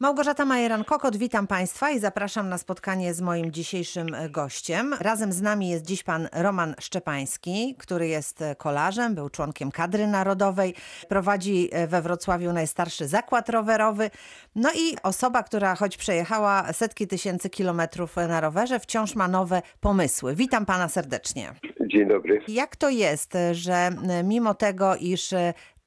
Małgorzata Majeran-Kokot, witam Państwa i zapraszam na spotkanie z moim dzisiejszym gościem. Razem z nami jest dziś pan Roman Szczepański, który jest kolarzem, był członkiem kadry narodowej, prowadzi we Wrocławiu najstarszy zakład rowerowy. No i osoba, która choć przejechała setki tysięcy kilometrów na rowerze, wciąż ma nowe pomysły. Witam pana serdecznie. Dzień dobry. Jak to jest, że mimo tego, iż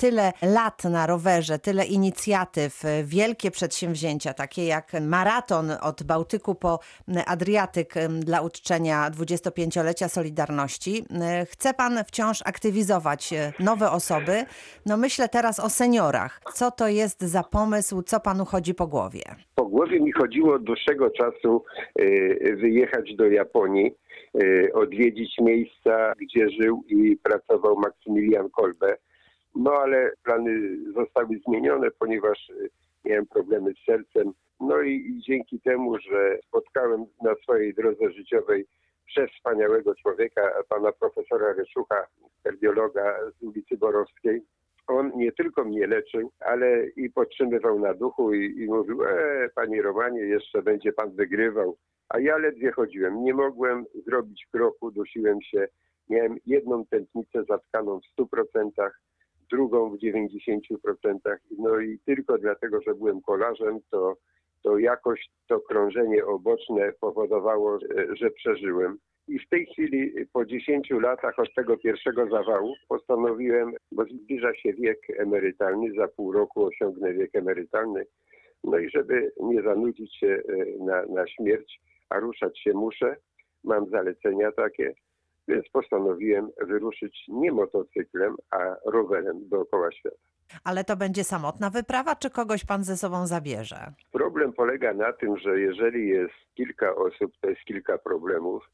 tyle lat na rowerze, tyle inicjatyw, wielkie przedsięwzięcia, takie jak maraton od Bałtyku po Adriatyk dla uczczenia 25-lecia Solidarności, chce pan wciąż aktywizować nowe osoby. No myślę teraz o seniorach. Co to jest za pomysł, co panu chodzi po głowie? Po głowie mi chodziło od dłuższego czasu wyjechać do Japonii, odwiedzić miejsca, gdzie żył i pracował Maksymilian Kolbe. No ale plany zostały zmienione, ponieważ y, miałem problemy z sercem. No i, i dzięki temu, że spotkałem na swojej drodze życiowej przewspaniałego człowieka, pana profesora Reszucha, kardiologa z ulicy Borowskiej, on nie tylko mnie leczył, ale i podtrzymywał na duchu i, i mówił, e, panie Romanie, jeszcze będzie pan wygrywał. A ja ledwie chodziłem, nie mogłem zrobić kroku, dusiłem się. Miałem jedną tętnicę zatkaną w 100%, drugą w 90%. No i tylko dlatego, że byłem kolarzem, to, to jakoś to krążenie oboczne powodowało, że, że przeżyłem. I w tej chwili, po 10 latach od tego pierwszego zawału, postanowiłem, bo zbliża się wiek emerytalny, za pół roku osiągnę wiek emerytalny, no i żeby nie zanudzić się e, na, na śmierć, a ruszać się muszę, mam zalecenia takie, więc postanowiłem wyruszyć nie motocyklem, a rowerem dookoła świata. Ale to będzie samotna wyprawa, czy kogoś pan ze sobą zabierze? Problem polega na tym, że jeżeli jest kilka osób, to jest kilka problemów.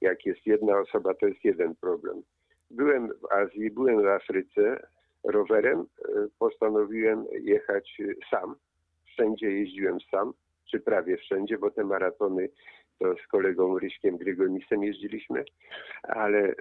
Jak jest jedna osoba, to jest jeden problem. Byłem w Azji, byłem w Afryce. Rowerem e, postanowiłem jechać sam. Wszędzie jeździłem sam, czy prawie wszędzie, bo te maratony to z kolegą Ryśkiem Grygonisem jeździliśmy, ale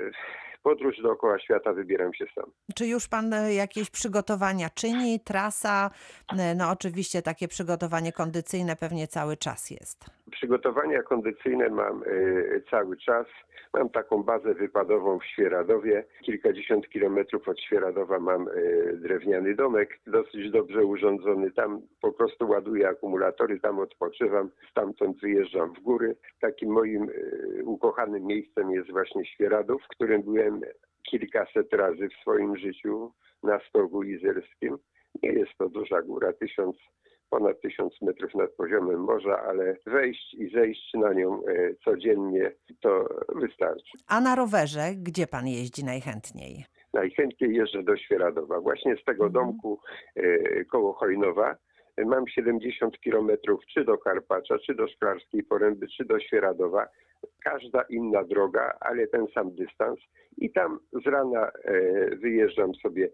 podróż dookoła świata wybieram się sam. Czy już pan e, jakieś przygotowania czyni? Trasa, e, no oczywiście takie przygotowanie kondycyjne pewnie cały czas jest. Przygotowania kondycyjne mam y, cały czas. Mam taką bazę wypadową w Świeradowie. Kilkadziesiąt kilometrów od Świeradowa mam y, drewniany domek, dosyć dobrze urządzony. Tam po prostu ładuję akumulatory, tam odpoczywam, stamtąd wyjeżdżam w góry. Takim moim y, ukochanym miejscem jest właśnie Świeradów, w którym byłem kilkaset razy w swoim życiu na stogu izerskim. Nie jest to duża góra, tysiąc ponad 1000 metrów nad poziomem morza, ale wejść i zejść na nią e, codziennie to wystarczy. A na rowerze gdzie pan jeździ najchętniej? Najchętniej jeżdżę do Świeradowa. Właśnie z tego domku e, koło Chojnowa e, mam 70 kilometrów czy do Karpacza, czy do Szklarskiej Poręby, czy do Świeradowa. Każda inna droga, ale ten sam dystans. I tam z rana wyjeżdżam sobie,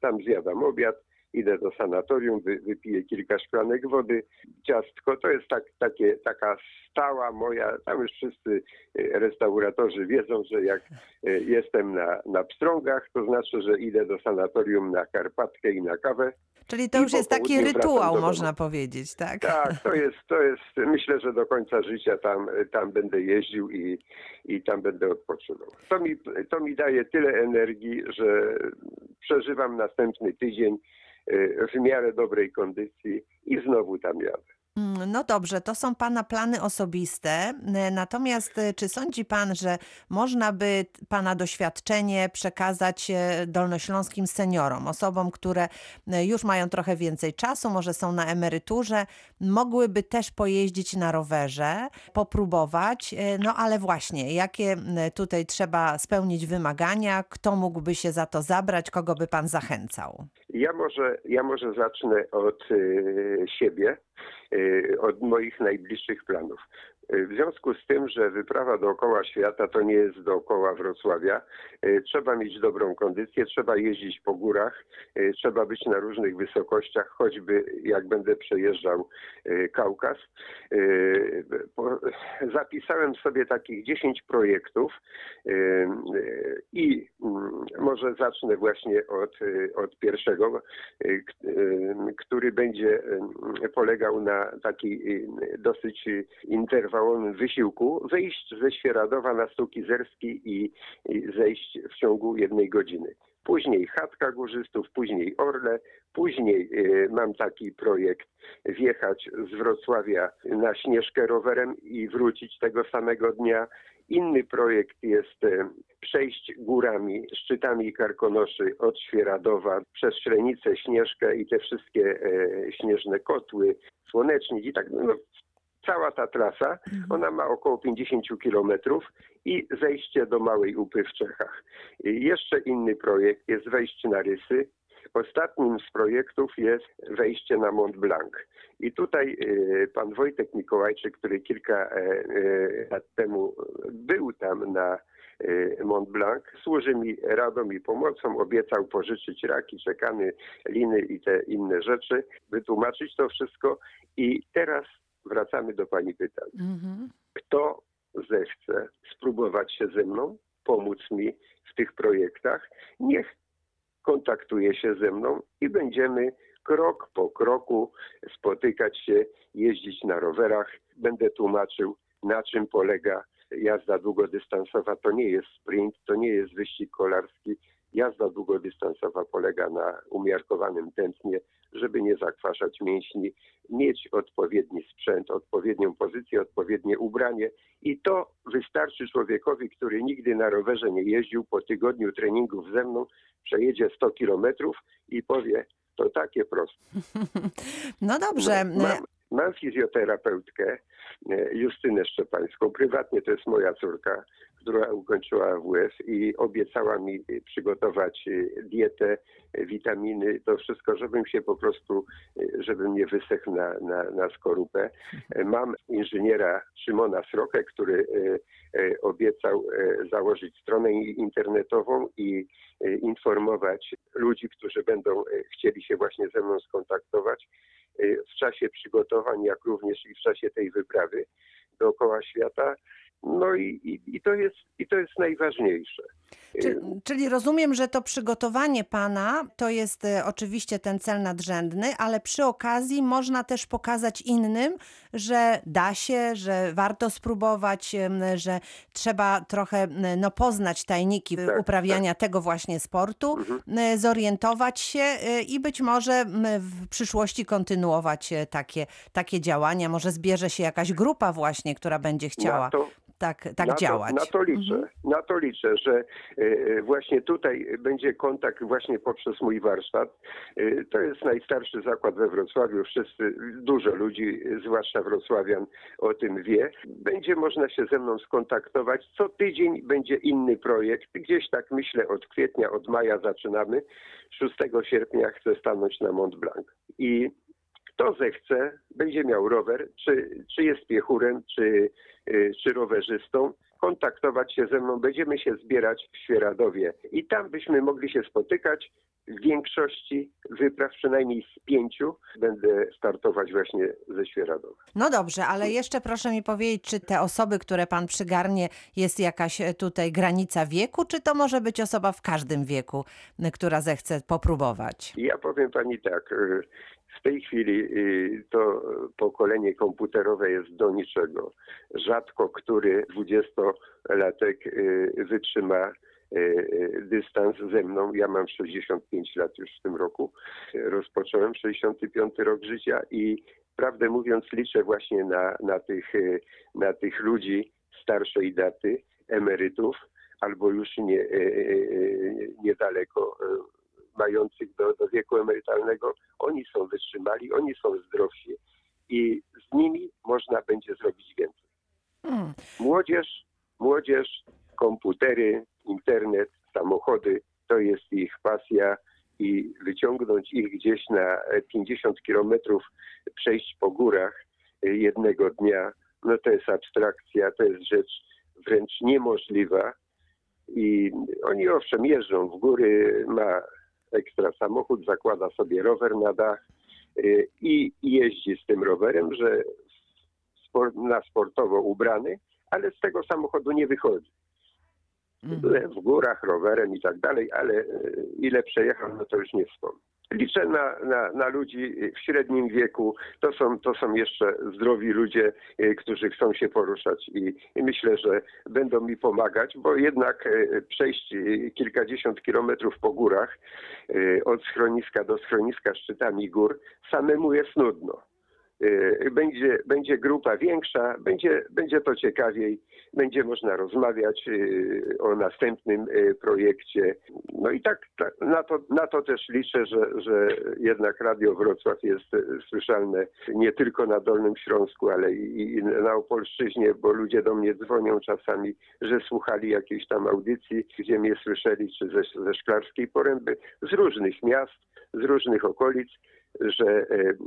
tam zjadam obiad, idę do sanatorium, wy, wypiję kilka szklanek wody, ciastko. To jest tak, takie, taka stała moja, tam już wszyscy e, restauratorzy wiedzą, że jak e, jestem na, na pstrągach, to znaczy, że idę do sanatorium na Karpatkę i na kawę. Czyli to już jest taki rytuał, można powiedzieć, tak? Tak, to jest, to jest, myślę, że do końca życia tam, tam będę jeździł i, i tam będę odpoczywał. To mi, to mi daje tyle energii, że przeżywam następny tydzień w miarę dobrej kondycji i znowu tam jadę. Mm, no dobrze, to są Pana plany osobiste. Natomiast e, czy sądzi Pan, że można by Pana doświadczenie przekazać e, dolnośląskim seniorom, osobom, które e, już mają trochę więcej czasu, może są na emeryturze, mogłyby też pojeździć na rowerze, popróbować, no ale właśnie, jakie tutaj trzeba spełnić wymagania, kto mógłby się za to zabrać, kogo by Pan zachęcał? Ja może, ja może zacznę od y, siebie, y, od moich najbliższych planów. W związku z tym, że wyprawa dookoła świata to nie jest dookoła Wrocławia, e, trzeba mieć dobrą kondycję, trzeba jeździć po górach, trzeba być na różnych wysokościach, choćby jak będę przejeżdżał Kaukaz. Zapisałem sobie takich 10 projektów i mm, może zacznę właśnie od, od pierwszego, który będzie polegał na na taki y, dosyć interwałowym wysiłku wyjść ze Świeradowa na Stół Kizerski i, zejść w ciągu jednej godziny. Później chatka górzystów, później Orle, później y, mam taki projekt wjechać z Wrocławia na Śnieżkę rowerem i wrócić tego samego dnia. Inny projekt jest e, przejść górami, szczytami Karkonoszy od Świeradowa przez Śrenicę, Śnieżkę i te wszystkie e, śnieżne kotły, Słonecznik i tak no, cała ta trasa, ona ma około 50 kilometrów i zejście do Małej Upy w Czechach. Jeszcze inny projekt jest wejście na Rysy. Ostatnim z projektów jest wejście na Mont Blanc. I tutaj e, pan Wojtek Mikołajczyk, który kilka e, e, lat temu był tam na e, Mont Blanc, służy mi radą i pomocą, obiecał pożyczyć raki, czekany, liny i te inne rzeczy, wytłumaczyć to wszystko. I teraz wracamy do pani pytań. Mhm. Kto zechce spróbować się ze mną, pomóc mi w tych projektach, niech kontaktuje się ze mną i będziemy krok po kroku spotykać się, jeździć na rowerach. Będę tłumaczył, na czym polega jazda długodystansowa. To nie jest sprint, to nie jest wyścig kolarski. Jazda długodystansowa polega na umiarkowanym tętnie, żeby nie zakwaszać mięśni, mieć odpowiedni sprzęt, odpowiednią pozycję, odpowiednie ubranie. I to wystarczy człowiekowi, który nigdy na rowerze nie jeździł, po tygodniu treningów ze mną przejedzie 100 kilometrów i powie, to takie proste. No dobrze. Mam, mam fizjoterapeutkę e, Justynę Szczepańską. Prywatnie to jest moja córka, która ukończyła AWF i obiecała mi e, przygotować e, dietę, e, witaminy, to wszystko, żebym się po prostu, żebym nie wysechł na, na, na skorupę. E, Mam inżyniera Szymona Srokę, który obiecał założyć stronę internetową i informować ludzi, którzy będą chcieli się właśnie ze mną skontaktować w czasie przygotowań, jak również i w czasie tej wyprawy dookoła świata. No i, i, i, to, jest, i to jest najważniejsze. E, Czy, czyli rozumiem, że to przygotowanie pana to jest e, oczywiście ten cel nadrzędny, ale przy okazji można też pokazać innym, że da się, że warto spróbować, że trzeba trochę m, no, poznać tajniki Tak, uprawiania tego właśnie sportu, Mhm. zorientować się i być może w przyszłości kontynuować takie, takie działania. Może zbierze się jakaś grupa właśnie, która będzie chciała Na to, tak, tak na działać. To, na to liczę, Mhm. na to liczę, że e, właśnie tutaj będzie kontakt właśnie poprzez mój warsztat. E, To jest najstarszy zakład we Wrocławiu. Wszyscy, dużo ludzi, zwłaszcza wrocławian, o tym wie. Będzie można się ze mną skontaktować. Co tydzień będzie inny projekt. Gdzieś tak myślę od kwietnia, od maja zaczynamy. 6 sierpnia chcę stanąć na Mont Blanc. I kto zechce, będzie miał rower, czy, czy jest piechurem, czy, y, czy rowerzystą, kontaktować się ze mną. Będziemy się zbierać w Świeradowie i tam byśmy mogli się spotykać. W większości wypraw, przynajmniej z pięciu, będę startować właśnie ze Świeradowa. No dobrze, ale jeszcze proszę mi powiedzieć, czy te osoby, które pan przygarnie, jest jakaś e, tutaj granica wieku, czy to może być osoba w każdym wieku, która zechce popróbować? Ja powiem pani tak, y, w tej chwili y, to pokolenie komputerowe jest do niczego. Rzadko który 20-latek y, wytrzyma y, dystans ze mną. Ja mam 65 lat już w tym roku. Rozpocząłem 65 rok życia i prawdę mówiąc liczę właśnie na, na, tych, na tych ludzi starszej daty, emerytów, albo już nie, niedaleko mających do, do wieku emerytalnego, oni są wytrzymali, oni są zdrowsi i z nimi można będzie zrobić więcej. Hmm. Młodzież, młodzież, komputery, internet, samochody, to jest ich pasja i wyciągnąć ich gdzieś na 50 kilometrów, przejść po górach jednego dnia, no to jest abstrakcja, to jest rzecz wręcz niemożliwa. I oni owszem jeżdżą w góry, ma ekstra samochód, zakłada sobie rower na dach y, i jeździ z tym rowerem, że na sportowo ubrany, ale z tego samochodu nie wychodzi. Mhm. W górach rowerem i tak dalej, ale y, ile przejechał, no to już nie wspomnę. Liczę na, na, na ludzi w średnim wieku. To są, to są jeszcze zdrowi ludzie, e, którzy chcą się poruszać i, i myślę, że będą mi pomagać, bo jednak e, przejść e, kilkadziesiąt kilometrów po górach od schroniska do schroniska szczytami gór samemu jest nudno. E, Będzie, będzie grupa większa, będzie, będzie to ciekawiej, będzie można rozmawiać e, o następnym e, projekcie. No i tak, tak na, to, na to też liczę, że, że jednak Radio Wrocław jest słyszalne nie tylko na Dolnym Śląsku, ale i, i na Opolszczyźnie, bo ludzie do mnie dzwonią czasami, że słuchali jakiejś tam audycji, gdzie mnie słyszeli, czy ze, ze Szklarskiej Poręby, z różnych miast, z różnych okolic że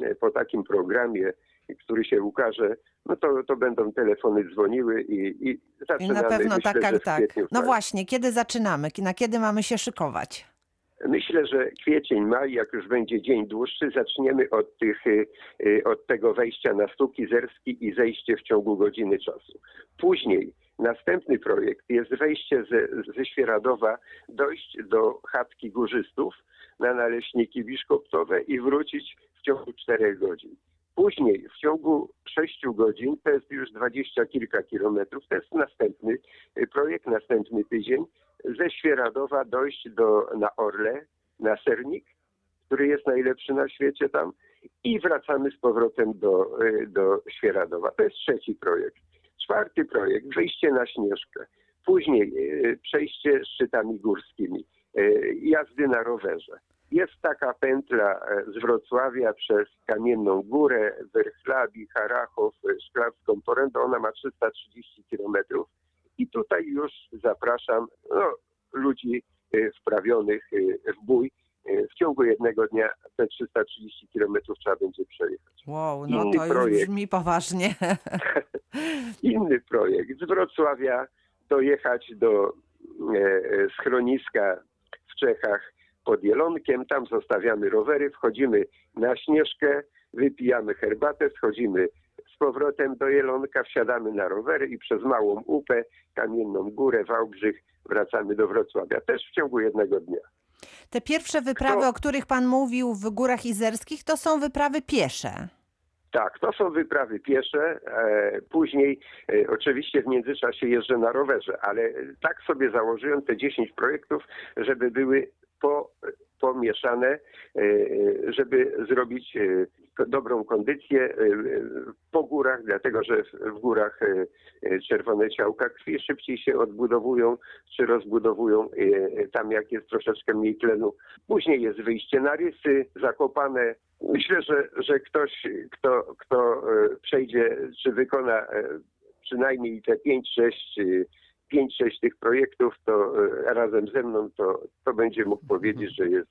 e, po takim programie, który się ukaże, no to, to będą telefony dzwoniły i, i I zaczynamy. na pewno myślę, tak, tak, tak. No maju. właśnie, kiedy zaczynamy? Na kiedy mamy się szykować? Myślę, że kwiecień, maj, jak już będzie dzień dłuższy, zaczniemy od, tych, y, y, od tego wejścia na stół kizerski i zejście w ciągu godziny czasu. Później następny projekt jest wejście ze, ze Świeradowa, dojść do chatki górzystów na naleśniki biszkoptowe i wrócić w ciągu czterech godzin. Później w ciągu sześciu godzin, to jest już dwadzieścia kilka kilometrów, to jest następny y, projekt, następny tydzień, ze Świeradowa dojść do, na Orle, na Sernik, który jest najlepszy na świecie tam i wracamy z powrotem do, y, do Świeradowa. To jest trzeci projekt. Czwarty projekt, wyjście na Śnieżkę. Później y, przejście szczytami górskimi, y, jazdy na rowerze. Jest taka pętla e, z Wrocławia przez Kamienną Górę, Werchlabi, Harachow, e, Szklarską Porębę. Ona ma 330 kilometrów. I tutaj już zapraszam no, ludzi e, wprawionych e, w bój. E, W ciągu jednego dnia te 330 kilometrów trzeba będzie przejechać. Wow, no Inny to już projekt. brzmi poważnie. Inny projekt z Wrocławia dojechać do e, e, schroniska w Czechach pod Jelonkiem. Tam zostawiamy rowery, wchodzimy na Śnieżkę, wypijamy herbatę, schodzimy z powrotem do Jelonka, wsiadamy na rowery i przez Małą Upę, Kamienną Górę, Wałbrzych wracamy do Wrocławia. Też w ciągu jednego dnia. Te pierwsze wyprawy, Kto- o których pan mówił w Górach Izerskich, to są wyprawy piesze. Tak, to są wyprawy piesze. E, później e, oczywiście w międzyczasie jeżdżę na rowerze, ale tak sobie założyłem te 10 projektów, żeby były po, pomieszane, e, e, żeby zrobić dobrą kondycję e, e, po górach, dlatego że w, górach e, czerwone ciałka krwi szybciej się odbudowują czy rozbudowują tam jak jest troszeczkę mniej tlenu. Później jest wyjście na rysy, zakopane. Myślę, że, że ktoś, kto, kto przejdzie czy wykona przynajmniej te 5-6 e, 5-6 tych projektów, to razem ze mną, to, to będzie mógł powiedzieć, że jest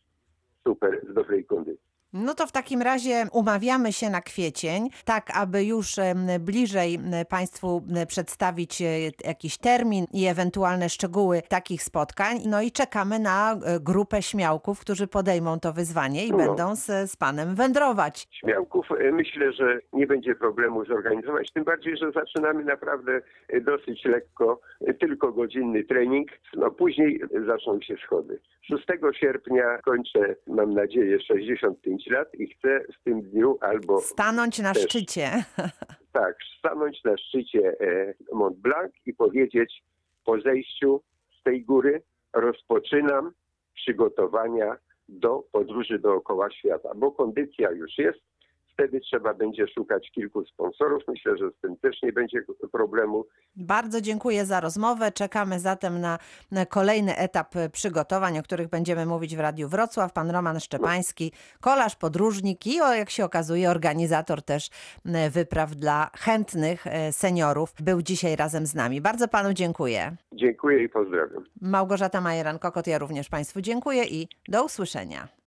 super, z dobrej kondycji. No to w takim razie umawiamy się na kwiecień, tak aby już bliżej Państwu przedstawić e, jakiś termin i ewentualne szczegóły takich spotkań. No i czekamy na e, grupę śmiałków, którzy podejmą to wyzwanie i No. będą z, z Panem wędrować. Śmiałków e, myślę, że nie będzie problemu zorganizować, tym bardziej, że zaczynamy naprawdę dosyć lekko, tylko godzinny trening, no później zaczną się schody. 6 sierpnia kończę, mam nadzieję, 65 lat i chcę w tym dniu albo Stanąć na Też. szczycie. tak, stanąć na szczycie e, Mont Blanc i powiedzieć po zejściu z tej góry rozpoczynam przygotowania do podróży dookoła świata, bo kondycja już jest. Wtedy trzeba będzie szukać kilku sponsorów. Myślę, że z tym też nie będzie problemu. Bardzo dziękuję za rozmowę. Czekamy zatem na, kolejny etap przygotowań, o których będziemy mówić w Radiu Wrocław. Pan Roman Szczepański, kolarz, podróżnik i, o, jak się okazuje, organizator też wypraw dla chętnych e, seniorów, był dzisiaj razem z nami. Bardzo panu dziękuję. Dziękuję i pozdrawiam. Małgorzata Majeran-Kokot, ja również państwu dziękuję i do usłyszenia.